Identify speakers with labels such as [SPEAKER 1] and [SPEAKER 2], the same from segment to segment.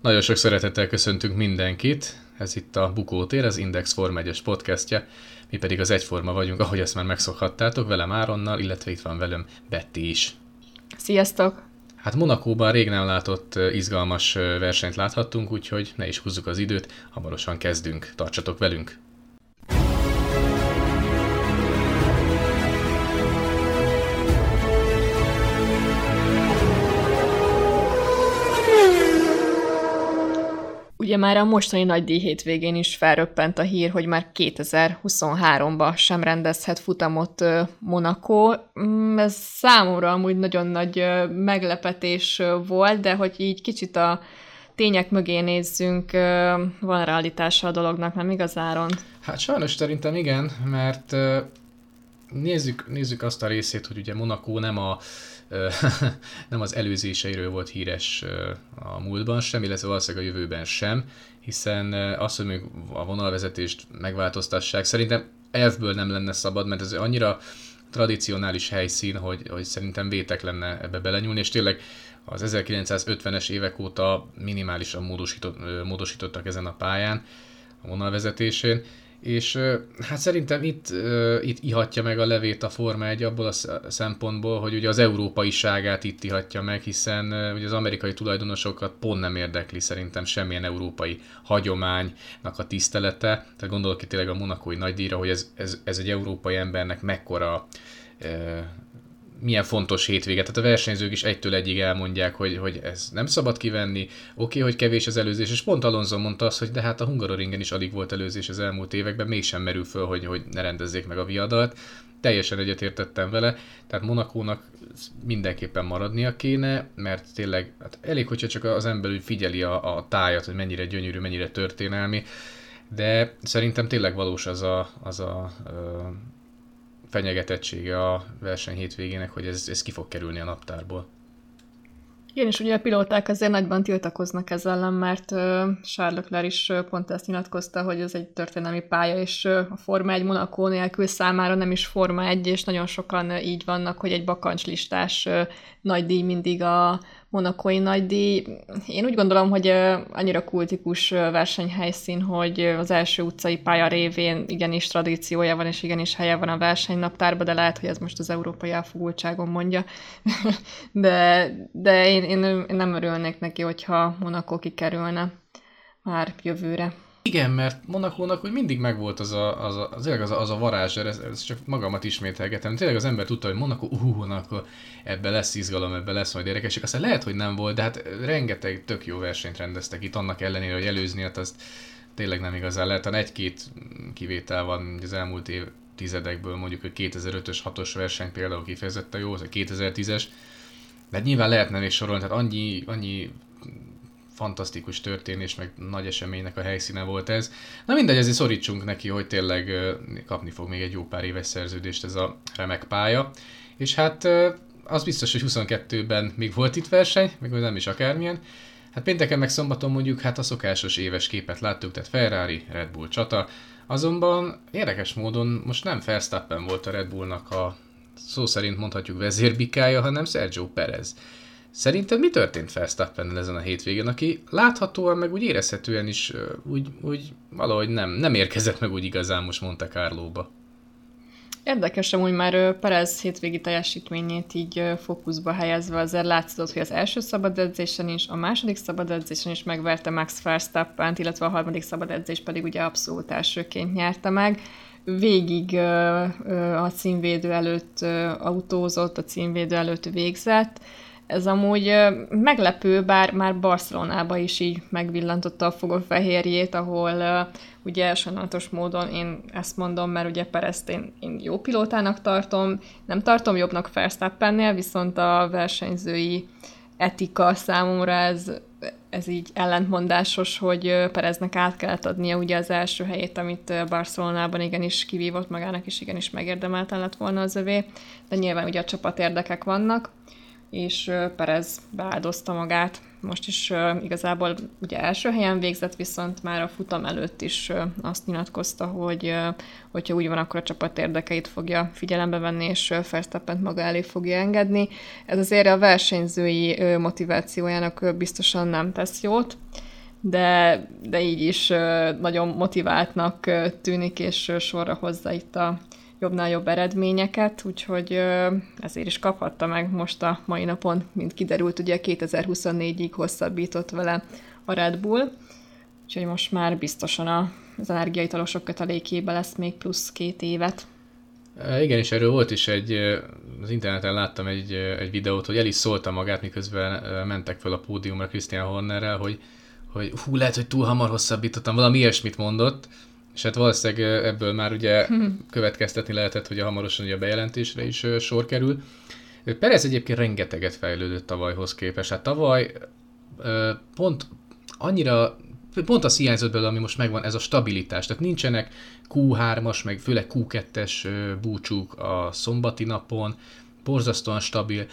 [SPEAKER 1] Nagyon sok szeretettel köszöntünk mindenkit. Ez itt a Bukótér, az Index Form 1 podcastja. Mi pedig az Egyforma vagyunk, ahogy ezt már megszokhattátok, velem Áronnal, illetve itt van velem Betty is.
[SPEAKER 2] Sziasztok!
[SPEAKER 1] Hát Monakóban rég nem látott izgalmas versenyt láthattunk, úgyhogy ne is húzzuk az időt, hamarosan kezdünk. Tartsatok velünk!
[SPEAKER 2] Ugye már a mostani nagy díj hétvégén is felröppent a hír, hogy már 2023-ba sem rendezhet futamot Monaco. Mm, ez számomra amúgy nagyon nagy meglepetés volt, de hogy így kicsit a tények mögé nézzünk, van realitása a dolognak, nem igazáron?
[SPEAKER 1] Hát sajnos szerintem igen, mert nézzük, nézzük azt a részét, hogy ugye Monaco nem a nem az előzéseiről volt híres a múltban sem, illetve valószínűleg a jövőben sem, hiszen azt, hogy még a vonalvezetést megváltoztassák, szerintem elfből nem lenne szabad, mert ez annyira tradicionális helyszín, hogy, hogy szerintem vétek lenne ebbe belenyúlni, és tényleg az 1950-es évek óta minimálisan módosított, módosítottak ezen a pályán, a vonalvezetésén, és hát szerintem itt, itt ihatja meg a levét a Forma 1 abból a szempontból, hogy ugye az európaiságát itt ihatja meg, hiszen ugye az amerikai tulajdonosokat pont nem érdekli szerintem semmilyen európai hagyománynak a tisztelete. Tehát gondolok itt tényleg a monakói nagydíjra, hogy ez, ez, ez egy európai embernek mekkora milyen fontos hétvége. Tehát a versenyzők is egytől egyig elmondják, hogy, hogy ez nem szabad kivenni, oké, okay, hogy kevés az előzés, és pont Alonso mondta azt, hogy de hát a Hungaroringen is alig volt előzés az elmúlt években, mégsem merül föl, hogy, hogy ne rendezzék meg a viadalt. Teljesen egyetértettem vele, tehát Monakónak mindenképpen maradnia kéne, mert tényleg hát elég, hogyha csak az ember úgy figyeli a, a tájat, hogy mennyire gyönyörű, mennyire történelmi, de szerintem tényleg valós az a, az a fenyegetettsége a verseny hétvégének, hogy ez, ez ki fog kerülni a naptárból.
[SPEAKER 2] Igen, és ugye a pilóták azért nagyban tiltakoznak ezzel ellen, mert Charles Leclerc is pont ezt nyilatkozta, hogy ez egy történelmi pálya, és a Forma 1 Monaco nélkül számára nem is Forma 1, és nagyon sokan így vannak, hogy egy bakancslistás nagy díj mindig a, monakói nagydíj. Én úgy gondolom, hogy annyira kultikus versenyhelyszín, hogy az első utcai pálya révén igenis tradíciója van, és igenis helye van a versenynaptárban, de lehet, hogy ez most az európai elfogultságon mondja. de de én, én, nem örülnék neki, hogyha Monaco kikerülne már jövőre.
[SPEAKER 1] Igen, mert Monakónak hogy mindig megvolt az a, az a, az, az a, az a varázs, ez, ez csak magamat ismételgetem. Tényleg az ember tudta, hogy Monaco, uh, Monaco, ebbe lesz izgalom, ebbe lesz majd érdekes. Aztán lehet, hogy nem volt, de hát rengeteg tök jó versenyt rendeztek itt, annak ellenére, hogy előzni, hát azt tényleg nem igazán lehet. Egy-két kivétel van az elmúlt év tizedekből, mondjuk a 2005-ös, 6-os verseny például kifejezetten jó, az a 2010-es, de hát nyilván lehetne még sorolni, tehát annyi, annyi fantasztikus történés, meg nagy eseménynek a helyszíne volt ez. Na mindegy, ezért szorítsunk neki, hogy tényleg kapni fog még egy jó pár éves szerződést ez a remek pálya. És hát az biztos, hogy 22-ben még volt itt verseny, még nem is akármilyen. Hát pénteken meg szombaton mondjuk hát a szokásos éves képet láttuk, tehát Ferrari, Red Bull csata. Azonban érdekes módon most nem Verstappen volt a Red Bullnak a szó szerint mondhatjuk vezérbikája, hanem Sergio Perez. Szerinted mi történt Verstappen ezen a hétvégén, aki láthatóan, meg úgy érezhetően is úgy, úgy valahogy nem, nem érkezett meg úgy igazán most Monte Carlo-ba?
[SPEAKER 2] Érdekes amúgy már Perez hétvégi teljesítményét így fókuszba helyezve azért látszott, hogy az első szabad edzésen is, a második szabad edzésen is megverte Max verstappen illetve a harmadik szabad edzés pedig ugye abszolút elsőként nyerte meg. Végig a címvédő előtt autózott, a címvédő előtt végzett, ez amúgy meglepő, bár már Barcelonába is így megvillantotta a fogófehérjét, ahol ugye sajnálatos módon én ezt mondom, mert ugye Perezt én, én jó pilótának tartom, nem tartom jobbnak Verstappennél, viszont a versenyzői etika számomra ez, ez így ellentmondásos, hogy Pereznek át kellett adnia ugye az első helyét, amit Barcelonában igenis kivívott magának, és igenis megérdemelten lett volna az övé, de nyilván ugye a csapat érdekek vannak és Perez beáldozta magát. Most is igazából ugye első helyen végzett, viszont már a futam előtt is azt nyilatkozta, hogy hogyha úgy van, akkor a csapat érdekeit fogja figyelembe venni, és verstappen maga elé fogja engedni. Ez azért a versenyzői motivációjának biztosan nem tesz jót. de, de így is nagyon motiváltnak tűnik, és sorra hozza itt a jobbnál jobb eredményeket, úgyhogy ezért is kaphatta meg most a mai napon, mint kiderült, ugye 2024-ig hosszabbított vele a Red Bull, úgyhogy most már biztosan az energiaitalosok kötelékébe lesz még plusz két évet.
[SPEAKER 1] Igen, és erről volt is egy, az interneten láttam egy, egy videót, hogy el is szólta magát, miközben mentek fel a pódiumra Christian Hornerrel, hogy, hogy hú, lehet, hogy túl hamar hosszabbítottam, valami ilyesmit mondott, és hát valószínűleg ebből már ugye következtetni lehetett, hogy a hamarosan ugye a bejelentésre is sor kerül. Perez egyébként rengeteget fejlődött tavalyhoz képest. Hát tavaly pont annyira pont az hiányzott belőle, ami most megvan, ez a stabilitás. Tehát nincsenek Q3-as, meg főleg Q2-es búcsúk a szombati napon, borzasztóan stabil.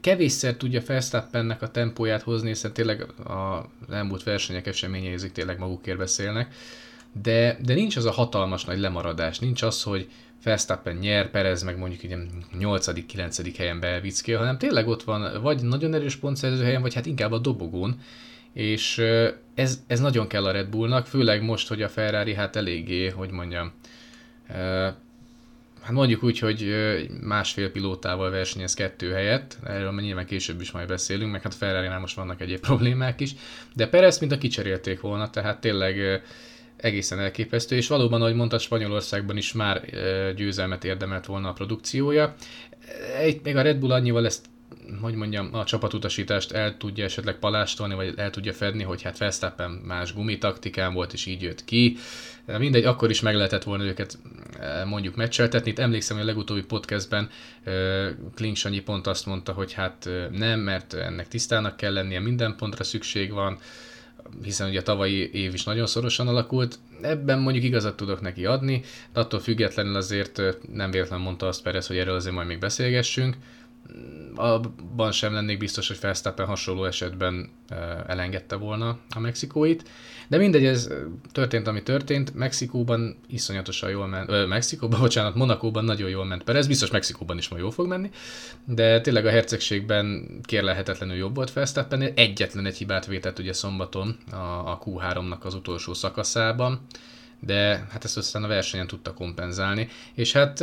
[SPEAKER 1] Kevésszer tudja Verstappennek a tempóját hozni, hiszen tényleg az elmúlt versenyek eseményei tényleg magukért beszélnek de, de nincs az a hatalmas nagy lemaradás, nincs az, hogy Verstappen nyer, Perez meg mondjuk egy 8.-9. helyen beelvickél, hanem tényleg ott van, vagy nagyon erős pontszerző helyen, vagy hát inkább a dobogón, és ez, ez nagyon kell a Red Bullnak, főleg most, hogy a Ferrari hát eléggé, hogy mondjam, hát mondjuk úgy, hogy másfél pilótával versenyez kettő helyett, erről nyilván később is majd beszélünk, meg hát Ferrari-nál most vannak egyéb problémák is, de Perez mint a kicserélték volna, tehát tényleg egészen elképesztő, és valóban, ahogy mondta, Spanyolországban is már győzelmet érdemelt volna a produkciója. Egy, még a Red Bull annyival ezt hogy mondjam, a csapatutasítást el tudja esetleg palástolni, vagy el tudja fedni, hogy hát Verstappen más gumitaktikán volt, és így jött ki. Mindegy, akkor is meg lehetett volna őket mondjuk meccseltetni. Itt emlékszem, hogy a legutóbbi podcastben Klink pont azt mondta, hogy hát nem, mert ennek tisztának kell lennie, minden pontra szükség van, hiszen ugye a tavalyi év is nagyon szorosan alakult, ebben mondjuk igazat tudok neki adni, de attól függetlenül azért nem véletlen mondta azt Perez, hogy erről azért majd még beszélgessünk. Abban sem lennék biztos, hogy Verstappen hasonló esetben elengedte volna a mexikóit. De mindegy, ez történt, ami történt. Mexikóban iszonyatosan jól ment, ö, Mexikóban, bocsánat, Monakóban nagyon jól ment Perez, biztos Mexikóban is majd jól fog menni, de tényleg a hercegségben kérlelhetetlenül jobb volt Verstappen, egyetlen egy hibát vétett ugye szombaton a, a Q3-nak az utolsó szakaszában, de hát ezt aztán a versenyen tudta kompenzálni, és hát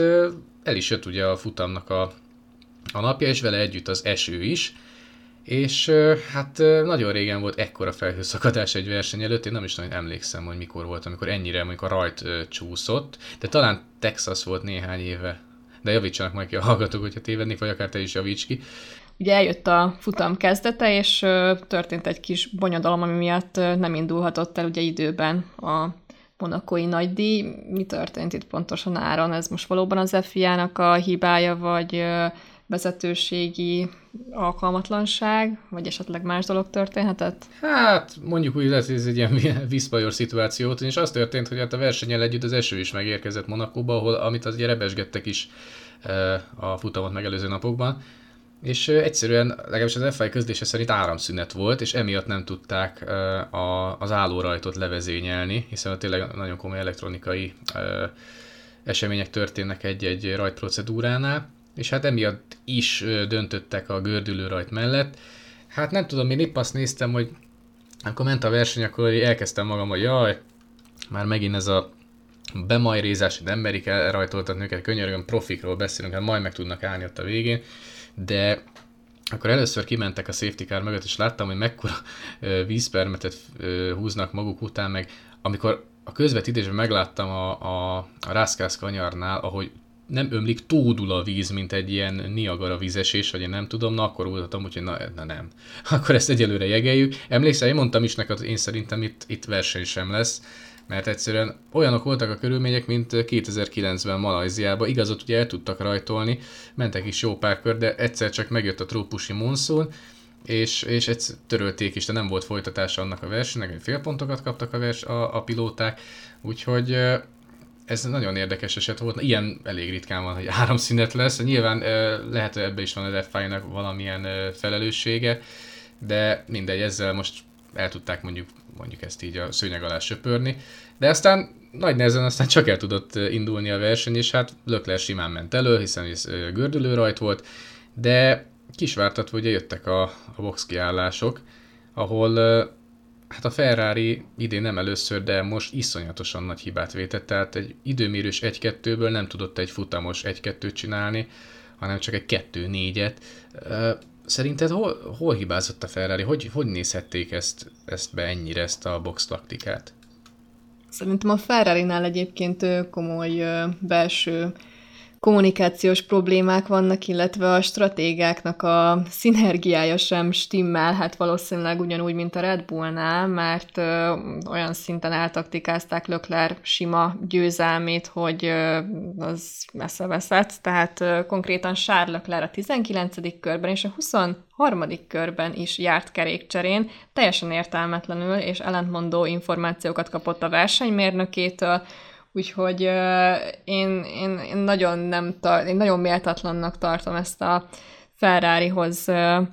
[SPEAKER 1] el is jött ugye a futamnak a, a napja, és vele együtt az eső is, és hát nagyon régen volt ekkora felhőszakadás egy verseny előtt, én nem is nagyon emlékszem, hogy mikor volt, amikor ennyire mondjuk a rajt csúszott, de talán Texas volt néhány éve. De javítsanak majd ki a hallgatók, hogyha tévednék, vagy akár te is javíts ki.
[SPEAKER 2] Ugye eljött a futam kezdete, és történt egy kis bonyodalom, ami miatt nem indulhatott el ugye időben a monakói nagydíj. Mi történt itt pontosan áron? Ez most valóban az FIA-nak a hibája, vagy vezetőségi alkalmatlanság, vagy esetleg más dolog történhetett?
[SPEAKER 1] Hát, mondjuk úgy lesz, ez egy ilyen viszpajor szituáció, és az történt, hogy hát a versenyel együtt az eső is megérkezett Monakóba, ahol, amit az rebesgettek is eh, a futamot megelőző napokban, és eh, egyszerűen, legalábbis az FI közlése szerint áramszünet volt, és emiatt nem tudták eh, a, az állórajtot levezényelni, hiszen tényleg nagyon komoly elektronikai események történnek egy-egy rajtprocedúránál, és hát emiatt is döntöttek a gördülő rajt mellett. Hát nem tudom, én épp azt néztem, hogy akkor ment a verseny, akkor elkezdtem magam, hogy jaj, már megint ez a bemajrézás, hogy nem merik elrajtoltatni őket, könyörgön profikról beszélünk, hát majd meg tudnak állni ott a végén, de akkor először kimentek a safety car mögött, és láttam, hogy mekkora vízpermetet húznak maguk után, meg amikor a közvetítésben megláttam a, a, a Rászkász kanyarnál, ahogy nem ömlik, tódul a víz, mint egy ilyen Niagara vízesés, vagy én nem tudom, na akkor úgy hogy na, na nem. Akkor ezt egyelőre jegeljük. Emlékszel, én mondtam is neked, én szerintem itt, itt verseny sem lesz, mert egyszerűen olyanok voltak a körülmények, mint 2009-ben Malajziában. Igazat ugye el tudtak rajtolni, mentek is jó pár kör, de egyszer csak megjött a trópusi monszun, és, és egyszer törölték is, de nem volt folytatása annak a versenynek, hogy félpontokat kaptak a, vers, a, a pilóták, úgyhogy ez nagyon érdekes eset volt. Ilyen elég ritkán van, hogy áramszünet lesz. Nyilván lehet, hogy ebbe is van az fi valamilyen felelőssége, de mindegy, ezzel most el tudták mondjuk, mondjuk ezt így a szőnyeg alá söpörni. De aztán nagy nehezen aztán csak el tudott indulni a verseny, és hát Lökler simán ment elő, hiszen ez gördülő rajt volt, de kisvártatva ugye jöttek a, a box kiállások, ahol hát a Ferrari idén nem először, de most iszonyatosan nagy hibát vétett, tehát egy időmérős 1-2-ből nem tudott egy futamos 1-2-t csinálni, hanem csak egy 2-4-et. Szerinted hol, hol hibázott a Ferrari? Hogy, hogy nézhették ezt, ezt be ennyire, ezt a box taktikát?
[SPEAKER 2] Szerintem a Ferrari-nál egyébként komoly belső kommunikációs problémák vannak, illetve a stratégáknak a szinergiája sem stimmel, hát valószínűleg ugyanúgy, mint a Red Bullnál, mert ö, olyan szinten eltaktikázták Lökler sima győzelmét, hogy ö, az messze veszett, tehát ö, konkrétan Charles Leclerc a 19. körben és a 23. körben is járt kerékcserén, teljesen értelmetlenül és ellentmondó információkat kapott a versenymérnökétől, Úgyhogy uh, én, én, én, nagyon nem tar- én nagyon méltatlannak tartom ezt a Ferrarihoz, uh,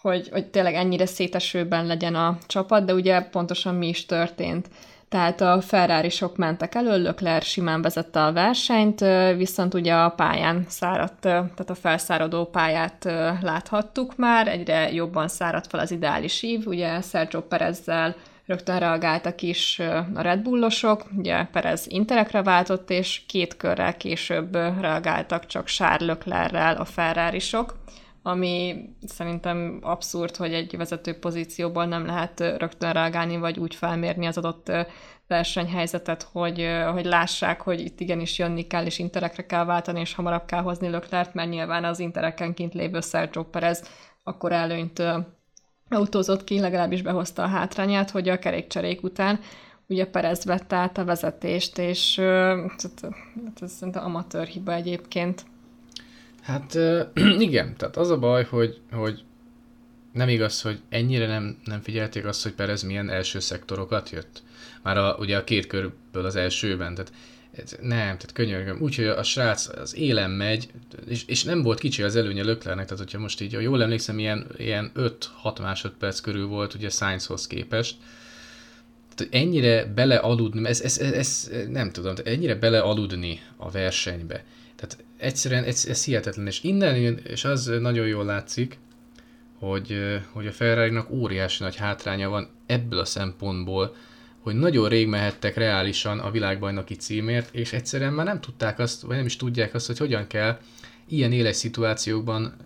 [SPEAKER 2] hogy, hogy tényleg ennyire szétesőben legyen a csapat, de ugye pontosan mi is történt. Tehát a ferrari sok mentek elő, Lökler simán vezette a versenyt, viszont ugye a pályán száradt, tehát a felszáradó pályát láthattuk már, egyre jobban száradt fel az ideális ív, ugye Sergio Perezzel rögtön reagáltak is a Red Bullosok, ugye Perez Interekre váltott, és két körrel később reagáltak csak Charles Leclerrel a Ferrari-sok, ami szerintem abszurd, hogy egy vezető pozícióból nem lehet rögtön reagálni, vagy úgy felmérni az adott versenyhelyzetet, hogy, hogy lássák, hogy itt igenis jönni kell, és interekre kell váltani, és hamarabb kell hozni Löklert, mert nyilván az intereken kint lévő Sergio Perez akkor előnyt autózott ki, legalábbis behozta a hátrányát, hogy a kerékcserék után ugye Perez vette át a vezetést, és hát, ez szerintem amatőr hiba egyébként.
[SPEAKER 1] Hát igen, tehát az a baj, hogy, hogy nem igaz, hogy ennyire nem, nem figyelték azt, hogy Perez milyen első szektorokat jött. Már a, ugye a két körből az elsőben, tehát nem, tehát könyörgöm. Úgyhogy a srác az élen megy, és, és nem volt kicsi az előnye Löklernek, tehát hogyha most így, jól emlékszem, ilyen, ilyen 5-6 másodperc körül volt ugye Sainzhoz képest, tehát ennyire belealudni, ez, ez, ez, ez nem tudom, ennyire belealudni a versenybe. Tehát egyszerűen ez, ez hihetetlen, és innen, és az nagyon jól látszik, hogy, hogy a ferrari óriási nagy hátránya van ebből a szempontból, hogy nagyon rég mehettek reálisan a világbajnoki címért, és egyszerűen már nem tudták azt, vagy nem is tudják azt, hogy hogyan kell ilyen éles szituációkban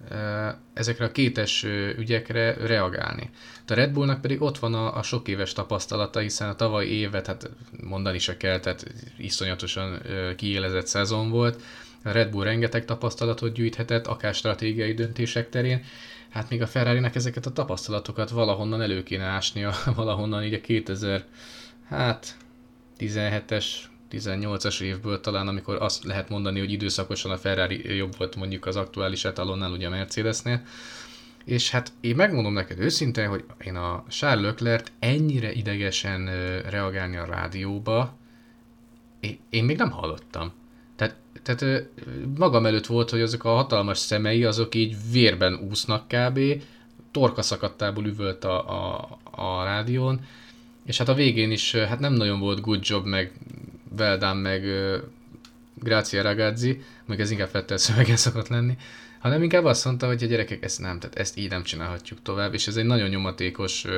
[SPEAKER 1] ezekre a kétes ügyekre reagálni. A Red Bullnak pedig ott van a, a sok éves tapasztalata, hiszen a tavalyi évet, hát mondani se kell, tehát iszonyatosan kiélezett szezon volt. A Red Bull rengeteg tapasztalatot gyűjthetett, akár stratégiai döntések terén, hát még a ferrari ezeket a tapasztalatokat valahonnan elő kéne ásnia, valahonnan így a 2000 hát 17-es, 18-as évből talán, amikor azt lehet mondani, hogy időszakosan a Ferrari jobb volt mondjuk az aktuális etalonnál, ugye a Mercedesnél. És hát én megmondom neked őszintén, hogy én a Charles Leclerc ennyire idegesen reagálni a rádióba, én még nem hallottam. Tehát, tehát magam előtt volt, hogy azok a hatalmas szemei, azok így vérben úsznak kb. Torka szakadtából üvölt a, a, a rádión, és hát a végén is hát nem nagyon volt good job, meg well done, meg Grazia Ragazzi, meg ez inkább Fettel szövegen szokott lenni, hanem inkább azt mondta, hogy a gyerekek ezt nem, tehát ezt így nem csinálhatjuk tovább, és ez egy nagyon nyomatékos uh,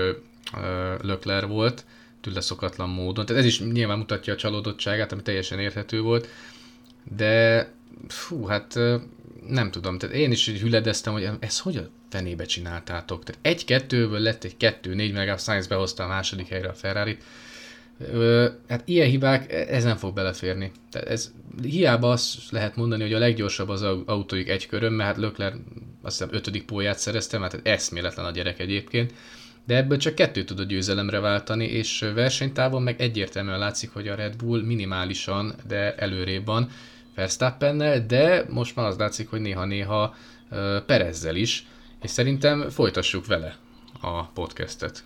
[SPEAKER 1] lökler volt, tőle szokatlan módon. Tehát ez is nyilván mutatja a csalódottságát, ami teljesen érthető volt, de fú, hát nem tudom, tehát én is így hüledeztem, hogy ez hogy a fenébe csináltátok? Tehát egy-kettőből lett egy kettő-négy, meg a Science behozta a második helyre a ferrari Hát ilyen hibák, e, ez nem fog beleférni. Tehát ez hiába azt lehet mondani, hogy a leggyorsabb az autóik egy körön, mert hát Lökler azt hiszem ötödik póját szerezte, mert hát eszméletlen a gyerek egyébként, de ebből csak kettő tud a győzelemre váltani, és versenytávon meg egyértelműen látszik, hogy a Red Bull minimálisan, de előrébb van Verstappennel, de most már az látszik, hogy néha-néha Perezzel is, és szerintem folytassuk vele a podcastet.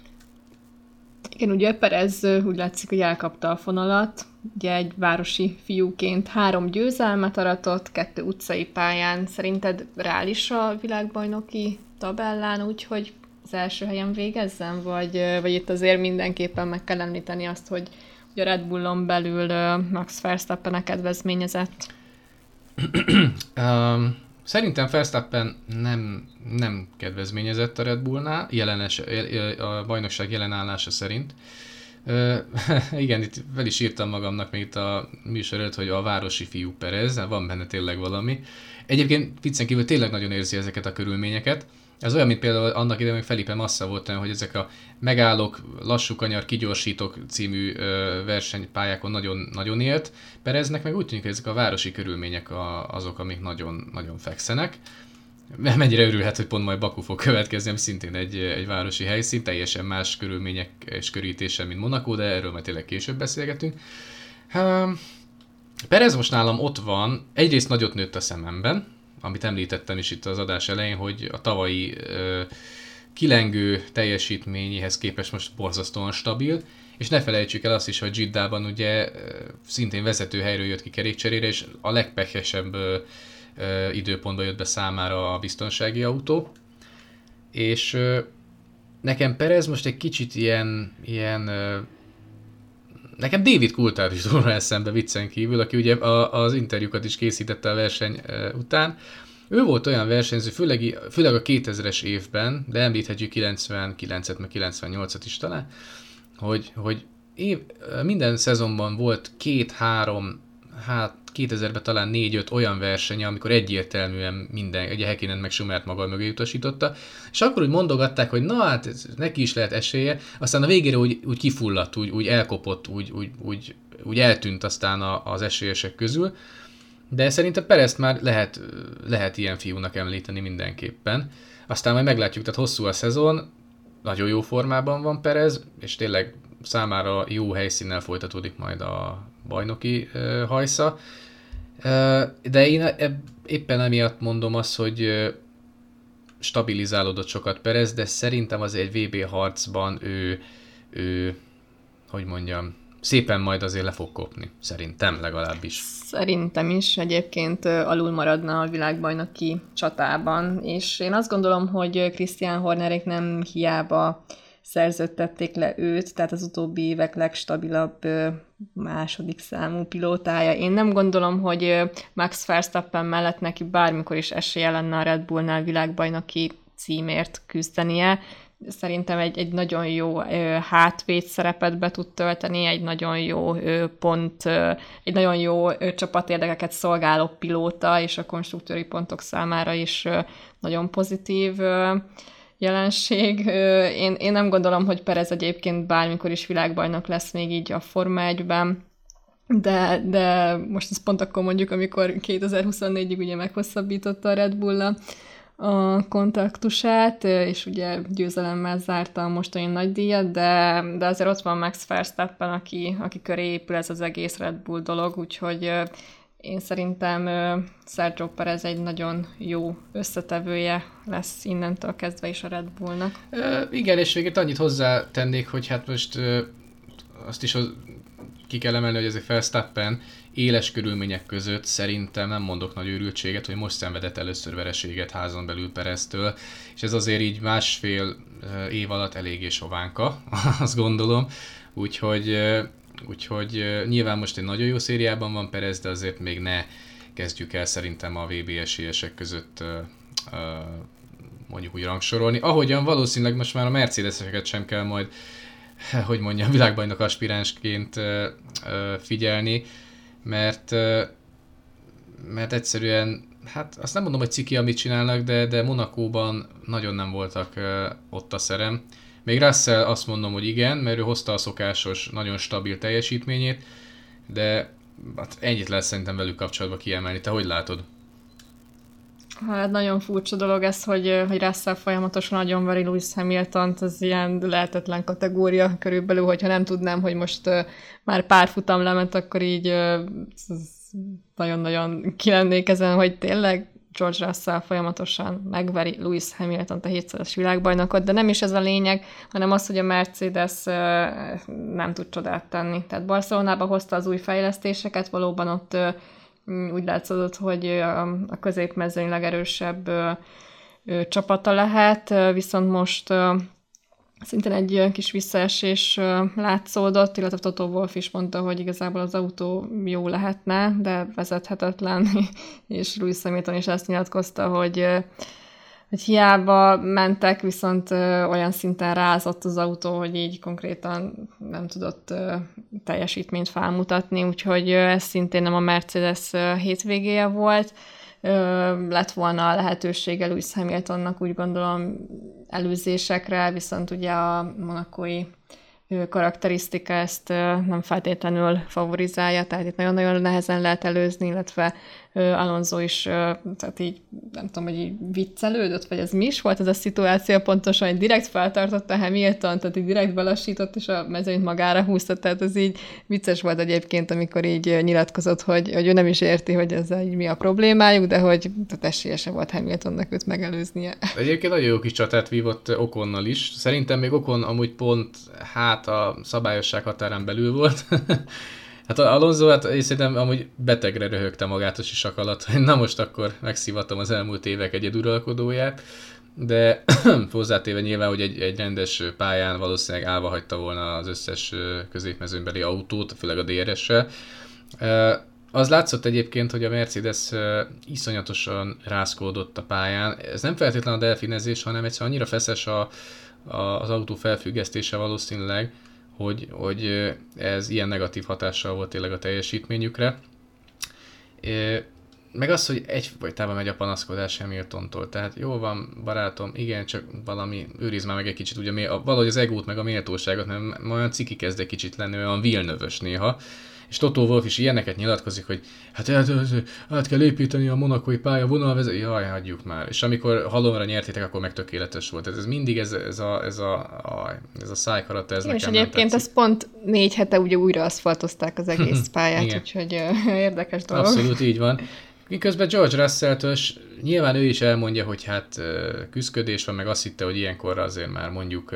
[SPEAKER 2] Igen, ugye Perez úgy látszik, hogy elkapta a fonalat, ugye egy városi fiúként három győzelmet aratott, kettő utcai pályán. Szerinted reális a világbajnoki tabellán, úgyhogy az első helyen végezzen, vagy, vagy itt azért mindenképpen meg kell említeni azt, hogy, a Red Bullon belül Max Verstappen a kedvezményezett?
[SPEAKER 1] um, Szerintem Verstappen nem, nem kedvezményezett a Red Bullnál, jelenes, a bajnokság jelenállása szerint. Uh, igen, itt fel is írtam magamnak még itt a műsor előtt, hogy a városi fiú Perez, van benne tényleg valami. Egyébként viccen kívül tényleg nagyon érzi ezeket a körülményeket. Ez olyan, mint például annak idején, hogy Felipe Massa volt hogy ezek a megállok, lassú kanyar, kigyorsítok című versenypályákon nagyon, nagyon élt. Pereznek meg úgy tűnik, hogy ezek a városi körülmények a, azok, amik nagyon, nagyon fekszenek. Mennyire örülhet, hogy pont majd Baku fog következni, ami szintén egy, egy városi helyszín, teljesen más körülmények és körítése, mint Monaco, de erről majd tényleg később beszélgetünk. Perez most nálam ott van, egyrészt nagyot nőtt a szememben, amit említettem is itt az adás elején, hogy a tavalyi ö, kilengő teljesítményéhez képest most borzasztóan stabil, és ne felejtsük el azt is, hogy Jiddában ugye szintén vezető helyről jött ki kerékcserére, és a legpehesebb időpontban jött be számára a biztonsági autó. És nekem Perez most egy kicsit ilyen, ilyen nekem David Coulthard is róla eszembe viccen kívül, aki ugye az interjúkat is készítette a verseny után. Ő volt olyan versenyző, főleg, főleg a 2000-es évben, de említhetjük 99-et, meg 98-at is talán, hogy, hogy év, minden szezonban volt két-három, hát 2000-ben talán 4-5 olyan versenye, amikor egyértelműen minden, ugye Hekinen meg Schumert maga mögé utasította, és akkor úgy mondogatták, hogy na hát neki is lehet esélye, aztán a végére úgy, úgy kifulladt, úgy, úgy elkopott, úgy, úgy, úgy, úgy eltűnt aztán a, az esélyesek közül, de szerintem Perezt már lehet, lehet ilyen fiúnak említeni mindenképpen. Aztán majd meglátjuk, tehát hosszú a szezon, nagyon jó formában van Perez, és tényleg számára jó helyszínnel folytatódik majd a bajnoki hajsza. De én e- éppen emiatt mondom azt, hogy stabilizálódott sokat Perez, de szerintem az egy VB harcban ő, ő hogy mondjam, szépen majd azért le fog kopni, szerintem legalábbis.
[SPEAKER 2] Szerintem is egyébként alul maradna a világbajnoki csatában, és én azt gondolom, hogy Christian Hornerék nem hiába szerződtették le őt, tehát az utóbbi évek legstabilabb második számú pilótája. Én nem gondolom, hogy Max Verstappen mellett neki bármikor is esélye lenne a Red Bullnál világbajnoki címért küzdenie. Szerintem egy, egy nagyon jó hátvéd szerepet be tud tölteni, egy nagyon jó pont, egy nagyon jó csapatérdekeket szolgáló pilóta, és a konstruktőri pontok számára is nagyon pozitív jelenség. Én, én nem gondolom, hogy Perez egyébként bármikor is világbajnok lesz még így a Forma 1-ben, de, de most ez pont akkor mondjuk, amikor 2024-ig ugye meghosszabbította a Red bull a kontaktusát, és ugye győzelemmel zárta a mostani nagy díjat, de, de azért ott van Max Verstappen, aki, aki köré épül ez az egész Red Bull dolog, úgyhogy én szerintem Sergio Perez egy nagyon jó összetevője lesz innentől kezdve is a Red Bullnak.
[SPEAKER 1] E, igen, és végét annyit hozzátennék, hogy hát most e, azt is ki kell emelni, hogy ez egy Verstappen éles körülmények között szerintem nem mondok nagy őrültséget, hogy most szenvedett először vereséget házon belül Pereztől, és ez azért így másfél év alatt eléggé sovánka, azt gondolom, úgyhogy Úgyhogy nyilván most egy nagyon jó szériában van Perez, de azért még ne kezdjük el szerintem a VB esélyesek között mondjuk úgy rangsorolni. Ahogyan valószínűleg most már a Mercedeseket sem kell majd, hogy mondjam, világbajnok aspiránsként figyelni, mert mert egyszerűen, hát azt nem mondom, hogy ciki, amit csinálnak, de, de Monakóban nagyon nem voltak ott a szerem. Még Russell azt mondom, hogy igen, mert ő hozta a szokásos, nagyon stabil teljesítményét, de hát ennyit lesz szerintem velük kapcsolatban kiemelni. Te hogy látod?
[SPEAKER 2] Hát nagyon furcsa dolog ez, hogy, hogy Russell folyamatosan nagyon veri Lewis hamilton az ilyen lehetetlen kategória körülbelül, hogyha nem tudnám, hogy most már pár futam lement, akkor így nagyon-nagyon kilennék ezen, hogy tényleg George Russell folyamatosan megveri Lewis Hamilton, a hétszeres világbajnokot, de nem is ez a lényeg, hanem az, hogy a Mercedes nem tud csodát tenni. Tehát Barcelonába hozta az új fejlesztéseket, valóban ott úgy látszott, hogy a középmezőny legerősebb csapata lehet, viszont most szintén egy kis visszaesés látszódott, illetve Toto Wolf is mondta, hogy igazából az autó jó lehetne, de vezethetetlen, és Louis Hamilton is ezt nyilatkozta, hogy hogy hiába mentek, viszont ö, olyan szinten rázott az autó, hogy így konkrétan nem tudott ö, teljesítményt felmutatni, úgyhogy ö, ez szintén nem a Mercedes ö, hétvégéje volt. Ö, lett volna a lehetősége Lewis Hamiltonnak úgy gondolom előzésekre, viszont ugye a monakói karakterisztika ezt nem feltétlenül favorizálja, tehát itt nagyon-nagyon nehezen lehet előzni, illetve Alonso is, tehát így nem tudom, hogy így viccelődött, vagy ez mi is volt ez a szituáció pontosan, hogy direkt feltartotta Hamilton, tehát így direkt belassított, és a mezőnyt magára húzta, tehát ez így vicces volt egyébként, amikor így nyilatkozott, hogy, hogy ő nem is érti, hogy ez így mi a problémájuk, de hogy tehát esélyese volt Hamiltonnak őt megelőznie.
[SPEAKER 1] Egyébként nagyon jó kis csatát vívott Okonnal is. Szerintem még Okon amúgy pont hát a szabályosság határán belül volt. Hát Alonso, hát én szerintem amúgy betegre röhögte magát a sisak alatt, hogy na most akkor megszivatom az elmúlt évek egyeduralkodóját, de hozzátéve nyilván, hogy egy, egy rendes pályán valószínűleg állva hagyta volna az összes középmezőnbeli autót, főleg a DRS-sel. Az látszott egyébként, hogy a Mercedes iszonyatosan rászkódott a pályán. Ez nem feltétlenül a delfinezés, hanem egyszerűen annyira feszes a, a, az autó felfüggesztése valószínűleg, hogy, hogy ez ilyen negatív hatással volt tényleg a teljesítményükre. Meg az, hogy egy távol megy a panaszkodás Hamiltontól. Tehát jó van, barátom, igen, csak valami, őriz már meg egy kicsit, ugye valahogy az egót meg a méltóságot, mert olyan ciki kezd egy kicsit lenni, olyan vilnövös néha és Totó Wolf is ilyeneket nyilatkozik, hogy hát át, át kell építeni a monakói pálya vonalvezet, jaj, hagyjuk már. És amikor halomra nyertétek, akkor meg tökéletes volt. Ez mindig ez, ez a, ez a, a, ez a szájkarata, ez
[SPEAKER 2] Igen, És egyébként ez pont négy hete ugye újra aszfaltozták az egész pályát, úgyhogy érdekes dolog.
[SPEAKER 1] Abszolút így van. Miközben George Russell-től nyilván ő is elmondja, hogy hát küzdködés van, meg azt hitte, hogy ilyenkor azért már mondjuk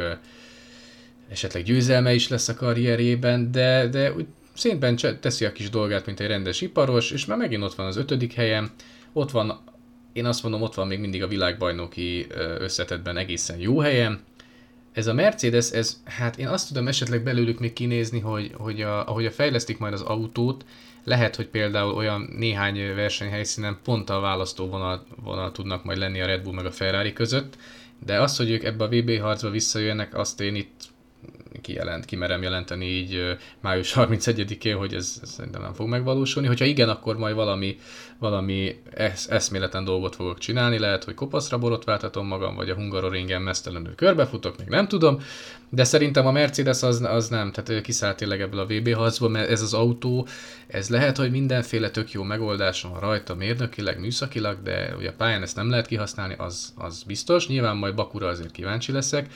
[SPEAKER 1] esetleg győzelme is lesz a karrierében, de, de úgy szépen teszi a kis dolgát, mint egy rendes iparos, és már megint ott van az ötödik helyen, ott van, én azt mondom, ott van még mindig a világbajnoki összetetben egészen jó helyen. Ez a Mercedes, ez, hát én azt tudom esetleg belőlük még kinézni, hogy, hogy a, ahogy a fejlesztik majd az autót, lehet, hogy például olyan néhány versenyhelyszínen pont a választó vonal, vonal tudnak majd lenni a Red Bull meg a Ferrari között, de az, hogy ők ebbe a VB harcba visszajönnek, azt én itt kijelent, kimerem jelenteni így május 31-én, hogy ez, ez szerintem nem fog megvalósulni. Hogyha igen, akkor majd valami, valami esz, eszméleten dolgot fogok csinálni, lehet, hogy kopaszra borotváltatom magam, vagy a Hungaroringen mesztelenül körbefutok, még nem tudom, de szerintem a Mercedes az, az nem, tehát kiszállt tényleg ebből a VB harcból, mert ez az autó, ez lehet, hogy mindenféle tök jó megoldás van rajta mérnökileg, műszakilag, de ugye a pályán ezt nem lehet kihasználni, az, az biztos. Nyilván majd Bakura azért kíváncsi leszek,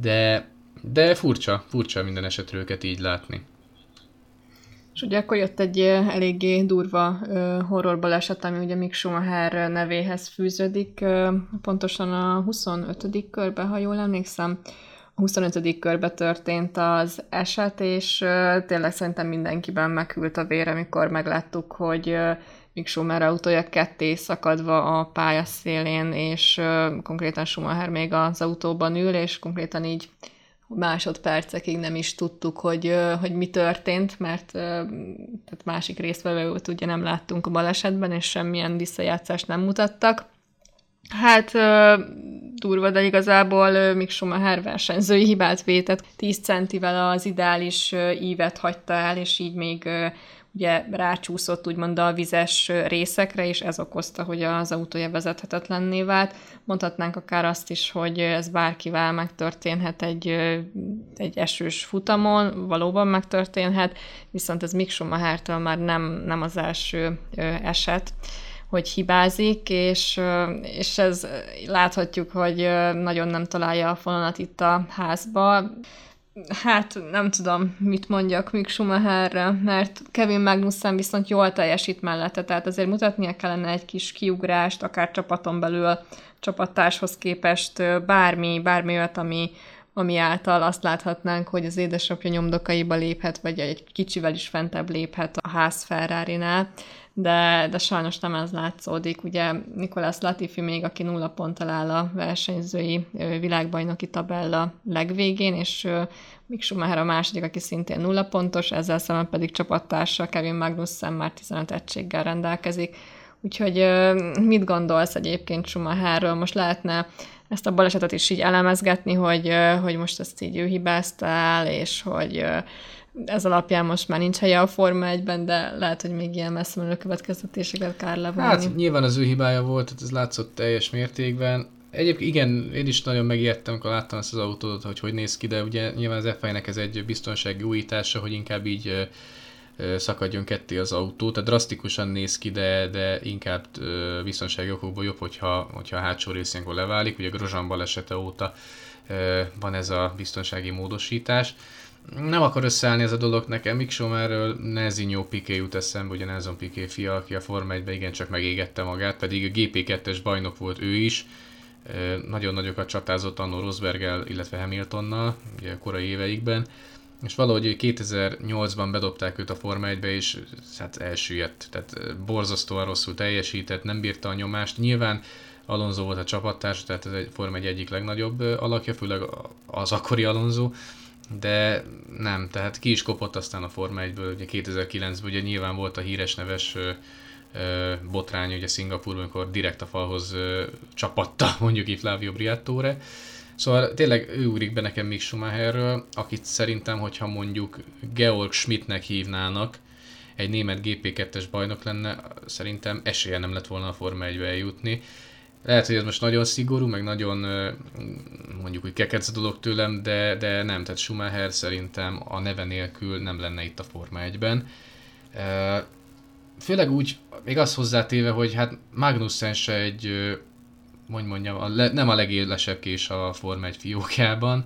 [SPEAKER 1] de de furcsa, furcsa minden esetre őket így látni.
[SPEAKER 2] És ugye akkor jött egy eléggé durva horror baleset, ami ugye Mick Schumacher nevéhez fűződik, pontosan a 25. körbe, ha jól emlékszem, a 25. körbe történt az eset, és tényleg szerintem mindenkiben megült a vér, amikor megláttuk, hogy Mick Schumacher autója ketté szakadva a pályaszélén, és konkrétan Schumacher még az autóban ül, és konkrétan így másodpercekig nem is tudtuk, hogy, hogy mi történt, mert tehát másik résztvevőt ugye nem láttunk a balesetben, és semmilyen visszajátszást nem mutattak. Hát durva, de igazából Mick Schumacher versenyzői hibát vétett. 10 centivel az ideális ívet hagyta el, és így még ugye rácsúszott úgymond a vizes részekre, és ez okozta, hogy az autója vezethetetlenné vált. Mondhatnánk akár azt is, hogy ez bárkivel megtörténhet egy, egy esős futamon, valóban megtörténhet, viszont ez Mick Schumachertől már nem, nem az első eset hogy hibázik, és, és ez láthatjuk, hogy nagyon nem találja a fonalat itt a házba hát nem tudom, mit mondjak Mick Schumacherre, mert Kevin Magnussen viszont jól teljesít mellette, tehát azért mutatnia kellene egy kis kiugrást, akár csapaton belül csapattárshoz képest bármi, bármi olyat, ami ami által azt láthatnánk, hogy az édesapja nyomdokaiba léphet, vagy egy kicsivel is fentebb léphet a ház ferrari de, de sajnos nem ez látszódik. Ugye Nikolás Latifi még, aki nulla ponttal áll a versenyzői világbajnoki tabella legvégén, és Mick Schumacher a második, aki szintén nulla pontos, ezzel szemben pedig csapattársa Kevin Magnussen már 15 egységgel rendelkezik. Úgyhogy mit gondolsz egyébként Schumacherről? Most lehetne ezt a balesetet is így elemezgetni, hogy, hogy most ezt így ő hibázta el, és hogy ez alapján most már nincs helye a Forma 1-ben, de lehet, hogy még ilyen messze menő következtetéseket kár levonni.
[SPEAKER 1] Hát nyilván az ő hibája volt, tehát ez látszott teljes mértékben. Egyébként igen, én is nagyon megijedtem, amikor láttam ezt az autót, hogy hogy néz ki, de ugye nyilván az f nek ez egy biztonsági újítása, hogy inkább így szakadjon ketté az autó, tehát drasztikusan néz ki, de, de inkább biztonsági okokból jobb, hogyha, hogyha a hátsó rész leválik, ugye Grozsán balesete óta van ez a biztonsági módosítás. Nem akar összeállni ez a dolog nekem, Mick Schumerről Nezinho Piqué jut eszembe, ugye Nelson Piqué fia, aki a Forma 1 igencsak megégette magát, pedig a GP2-es bajnok volt ő is, nagyon nagyokat csatázott annó Rosberggel, illetve Hamiltonnal, ugye a korai éveikben, és valahogy 2008-ban bedobták őt a Forma 1-be, és hát elsüllyedt, tehát borzasztóan rosszul teljesített, nem bírta a nyomást. Nyilván Alonso volt a csapattárs, tehát ez egy Forma 1 egyik legnagyobb alakja, főleg az akkori Alonso, de nem, tehát ki is kopott aztán a Forma 1-ből, ugye 2009-ben ugye nyilván volt a híres neves botrány ugye Szingapurban, amikor direkt a falhoz csapatta mondjuk itt Flavio Briatore. Szóval tényleg ő ugrik be nekem Mick Schumacherről, akit szerintem, hogyha mondjuk Georg Schmidtnek hívnának, egy német GP2-es bajnok lenne, szerintem esélye nem lett volna a Forma 1 eljutni. Lehet, hogy ez most nagyon szigorú, meg nagyon mondjuk, hogy kekec dolog tőlem, de, de nem, tehát Schumacher szerintem a neve nélkül nem lenne itt a Forma 1-ben. Főleg úgy, még azt hozzátéve, hogy hát Magnussen se egy, mondj mondjam, a le, nem a legélesebb kés a Forma 1 fiókjában,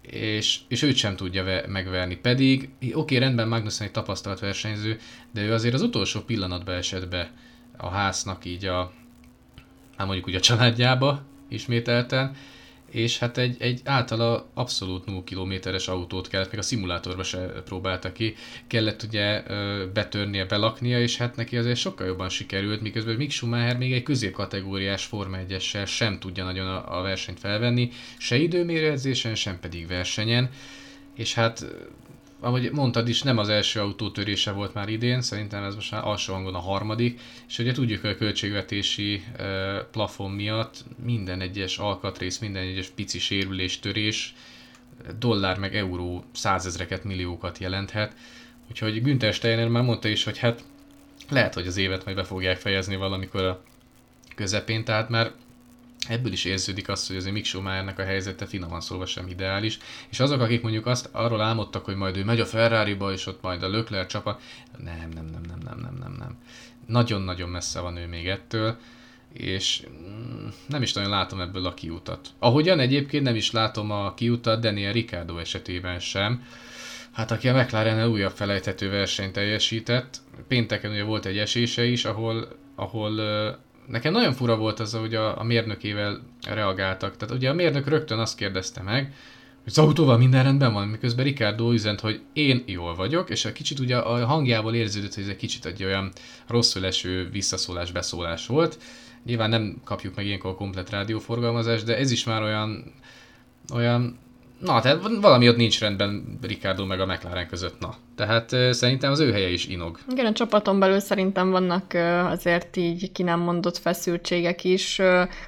[SPEAKER 1] és, és őt sem tudja ve, megverni. Pedig, oké, okay, rendben Magnussen egy tapasztalt versenyző, de ő azért az utolsó pillanatban esett be a háznak így a, hát mondjuk úgy a családjába ismételten, és hát egy, egy általa abszolút 0 kilométeres autót kellett, még a szimulátorba se próbálta ki, kellett ugye betörnie, belaknia, és hát neki azért sokkal jobban sikerült, miközben Mick Schumacher még egy középkategóriás Forma 1 sem tudja nagyon a, a versenyt felvenni, se időmérőedzésen, sem pedig versenyen, és hát ahogy mondtad is, nem az első autótörése volt már idén, szerintem ez most már alsó hangon a harmadik, és ugye tudjuk, hogy a költségvetési plafon miatt minden egyes alkatrész, minden egyes pici sérülés, törés, dollár meg euró százezreket, milliókat jelenthet. Úgyhogy Günther Steiner már mondta is, hogy hát lehet, hogy az évet majd be fogják fejezni valamikor a közepén, tehát már ebből is érződik az, hogy azért Mick Schumachernek a helyzete finoman szólva sem ideális, és azok, akik mondjuk azt arról álmodtak, hogy majd ő megy a Ferrari-ba, és ott majd a Leclerc csapat, nem, nem, nem, nem, nem, nem, nem, nem. Nagyon-nagyon messze van ő még ettől, és mm, nem is nagyon látom ebből a kiutat. Ahogyan egyébként nem is látom a kiutat Daniel Ricciardo esetében sem, Hát aki a McLaren újabb felejthető versenyt teljesített, pénteken ugye volt egy esése is, ahol, ahol nekem nagyon fura volt az, hogy a, a mérnökével reagáltak. Tehát ugye a mérnök rögtön azt kérdezte meg, hogy az autóval minden rendben van, miközben Ricardo üzent, hogy én jól vagyok, és a kicsit ugye a hangjából érződött, hogy ez egy kicsit egy olyan rosszul eső visszaszólás, beszólás volt. Nyilván nem kapjuk meg ilyenkor a komplet rádióforgalmazást, de ez is már olyan, olyan Na, tehát valami ott nincs rendben Ricardo meg a McLaren között, na. Tehát szerintem az ő helye is inog.
[SPEAKER 2] Igen, a csapaton belül szerintem vannak azért így ki nem mondott feszültségek is.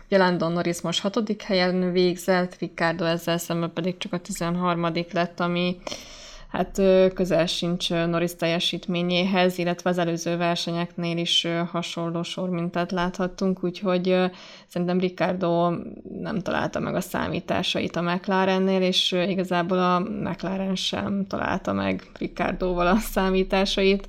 [SPEAKER 2] Ugye Landon Norris most hatodik helyen végzett, Ricardo ezzel szemben pedig csak a 13. lett, ami hát közel sincs Norris teljesítményéhez, illetve az előző versenyeknél is hasonló sormintát láthattunk, úgyhogy szerintem Ricardo nem találta meg a számításait a McLarennél, és igazából a McLaren sem találta meg Ricardoval a számításait,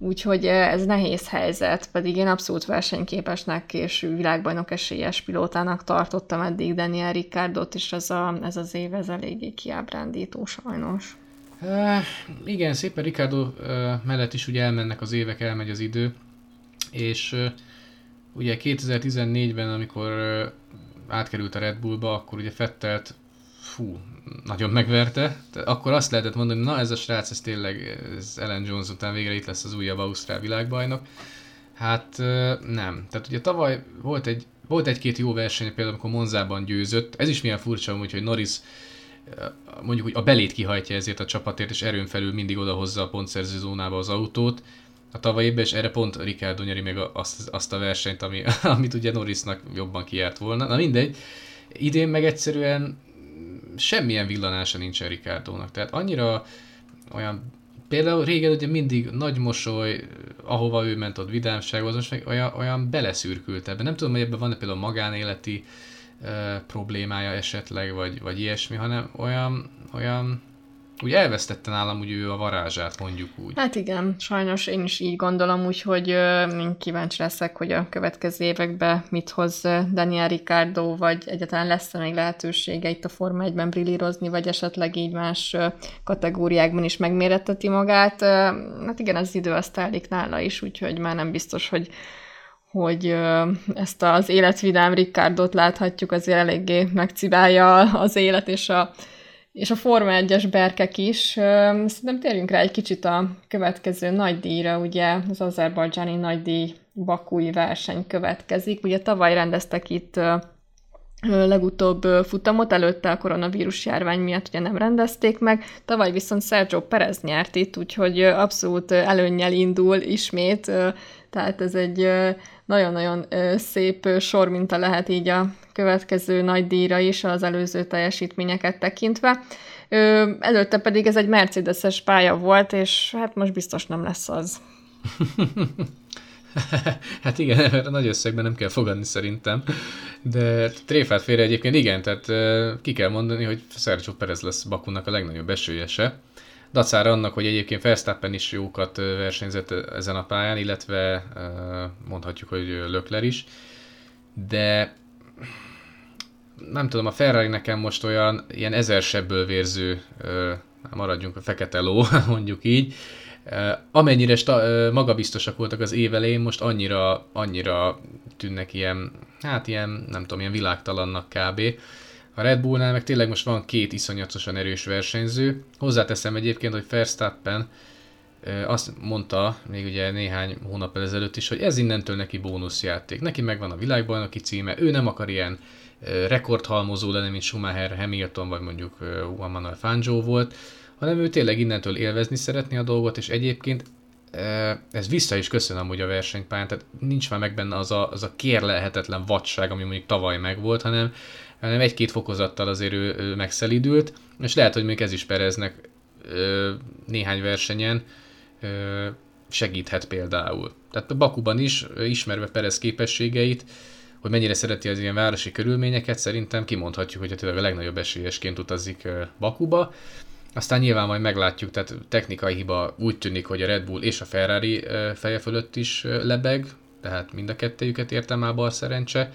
[SPEAKER 2] Úgyhogy ez nehéz helyzet, pedig én abszolút versenyképesnek és világbajnok esélyes pilótának tartottam eddig Daniel Ricardot, és ez, a, ez az év ez eléggé kiábrándító sajnos.
[SPEAKER 1] Uh, igen, szépen Ricardo uh, mellett is ugye elmennek az évek, elmegy az idő, és uh, ugye 2014-ben, amikor uh, átkerült a Red Bullba, akkor ugye Fettelt fú, nagyon megverte. Akkor azt lehetett mondani, na ez a srác, ez tényleg, ez Ellen Jones után végre itt lesz az újabb Ausztrál világbajnok. Hát nem. Tehát ugye tavaly volt egy volt egy-két jó verseny, például amikor Monzában győzött. Ez is milyen furcsa, hogy Norris mondjuk, hogy a belét kihajtja ezért a csapatért, és erőn felül mindig odahozza a pontszerző zónába az autót. A tavalyi évben, és erre pont Ricardo nyeri még azt, azt a versenyt, ami, amit ugye Norrisnak jobban kijárt volna. Na mindegy, idén meg egyszerűen semmilyen villanása nincsen Ricardo-nak. Tehát annyira olyan Például régen ugye mindig nagy mosoly, ahova ő ment ott vidámsághoz, most meg olyan, olyan beleszürkült ebben. Nem tudom, hogy ebben van-e például magánéleti problémája esetleg, vagy, vagy ilyesmi, hanem olyan, olyan úgy elvesztette nálam úgy ő a varázsát, mondjuk úgy.
[SPEAKER 2] Hát igen, sajnos én is így gondolom, úgyhogy uh, kíváncsi leszek, hogy a következő években mit hoz Daniel Ricardo, vagy egyáltalán lesz-e még lehetősége itt a Forma 1-ben brillírozni, vagy esetleg így más kategóriákban is megméretteti magát. Hát igen, az idő azt telik nála is, úgyhogy már nem biztos, hogy hogy ezt az életvidám Ricardot láthatjuk, azért eléggé megcibálja az élet és a és a Forma 1-es berkek is. Szerintem térjünk rá egy kicsit a következő nagy díjra, ugye az azerbajdzsáni nagy díj bakúi verseny következik. Ugye tavaly rendeztek itt legutóbb futamot, előtte a koronavírus járvány miatt ugye nem rendezték meg, tavaly viszont Sergio Perez nyert itt, úgyhogy abszolút előnnyel indul ismét, tehát ez egy nagyon-nagyon szép sorminta lehet így a következő nagy díjra is az előző teljesítményeket tekintve. Előtte pedig ez egy Mercedes-es pálya volt, és hát most biztos nem lesz az.
[SPEAKER 1] hát igen, erre nagy összegben nem kell fogadni szerintem, de tréfát félre egyébként igen, tehát ki kell mondani, hogy Sergio Perez lesz Bakunak a legnagyobb esőjese, dacára annak, hogy egyébként Verstappen is jókat versenyzett ezen a pályán, illetve mondhatjuk, hogy Lökler is, de nem tudom, a Ferrari nekem most olyan ilyen ezer sebből vérző, maradjunk a fekete ló, mondjuk így, amennyire sta, magabiztosak voltak az év elején, most annyira, annyira tűnnek ilyen, hát ilyen, nem tudom, ilyen világtalannak kb. A Red Bullnál meg tényleg most van két iszonyatosan erős versenyző. Hozzáteszem egyébként, hogy Verstappen azt mondta még ugye néhány hónap ezelőtt is, hogy ez innentől neki bónuszjáték. Neki megvan a világbajnoki címe, ő nem akar ilyen rekordhalmozó lenni, mint Schumacher, Hamilton vagy mondjuk Juan Manuel Fangio volt, hanem ő tényleg innentől élvezni szeretné a dolgot, és egyébként ez vissza is köszön amúgy a versenypályán, tehát nincs már meg benne az a, az a kérlelhetetlen vadság, ami mondjuk tavaly megvolt, hanem hanem egy-két fokozattal azért ő, ő megszelidült, és lehet, hogy még ez is Pereznek néhány versenyen segíthet például. Tehát Bakuban is, ismerve Perez képességeit, hogy mennyire szereti az ilyen városi körülményeket, szerintem kimondhatjuk, hogy tényleg a legnagyobb esélyesként utazik Bakuba. Aztán nyilván majd meglátjuk, tehát technikai hiba úgy tűnik, hogy a Red Bull és a Ferrari feje fölött is lebeg, tehát mind a kettőjüket értem már bal szerencse.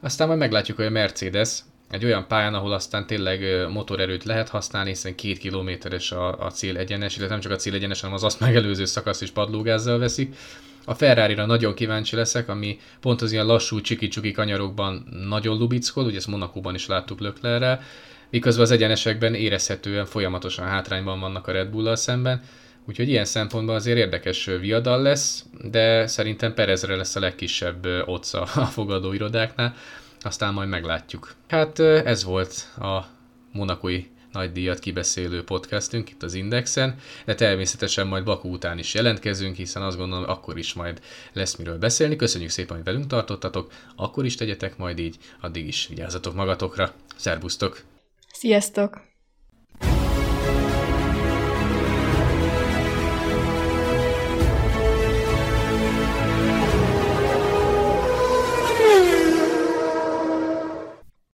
[SPEAKER 1] Aztán majd meglátjuk, hogy a Mercedes egy olyan pályán, ahol aztán tényleg motorerőt lehet használni, hiszen két kilométeres a, a cél egyenes, illetve nem csak a cél egyenes, hanem az azt megelőző szakasz is padlógázzal veszik. A Ferrari-ra nagyon kíváncsi leszek, ami pont az ilyen lassú csiki-csuki kanyarokban nagyon lubickol, ugye ezt Monakóban is láttuk Löklerrel, miközben az egyenesekben érezhetően folyamatosan hátrányban vannak a Red Bull-al szemben, Úgyhogy ilyen szempontból azért érdekes viadal lesz, de szerintem Perezre lesz a legkisebb otca a fogadóirodáknál, aztán majd meglátjuk. Hát ez volt a monakói díjat kibeszélő podcastünk itt az Indexen, de természetesen majd Baku után is jelentkezünk, hiszen azt gondolom, akkor is majd lesz miről beszélni. Köszönjük szépen, hogy velünk tartottatok, akkor is tegyetek majd így, addig is vigyázzatok magatokra. Szerbusztok!
[SPEAKER 2] Sziasztok!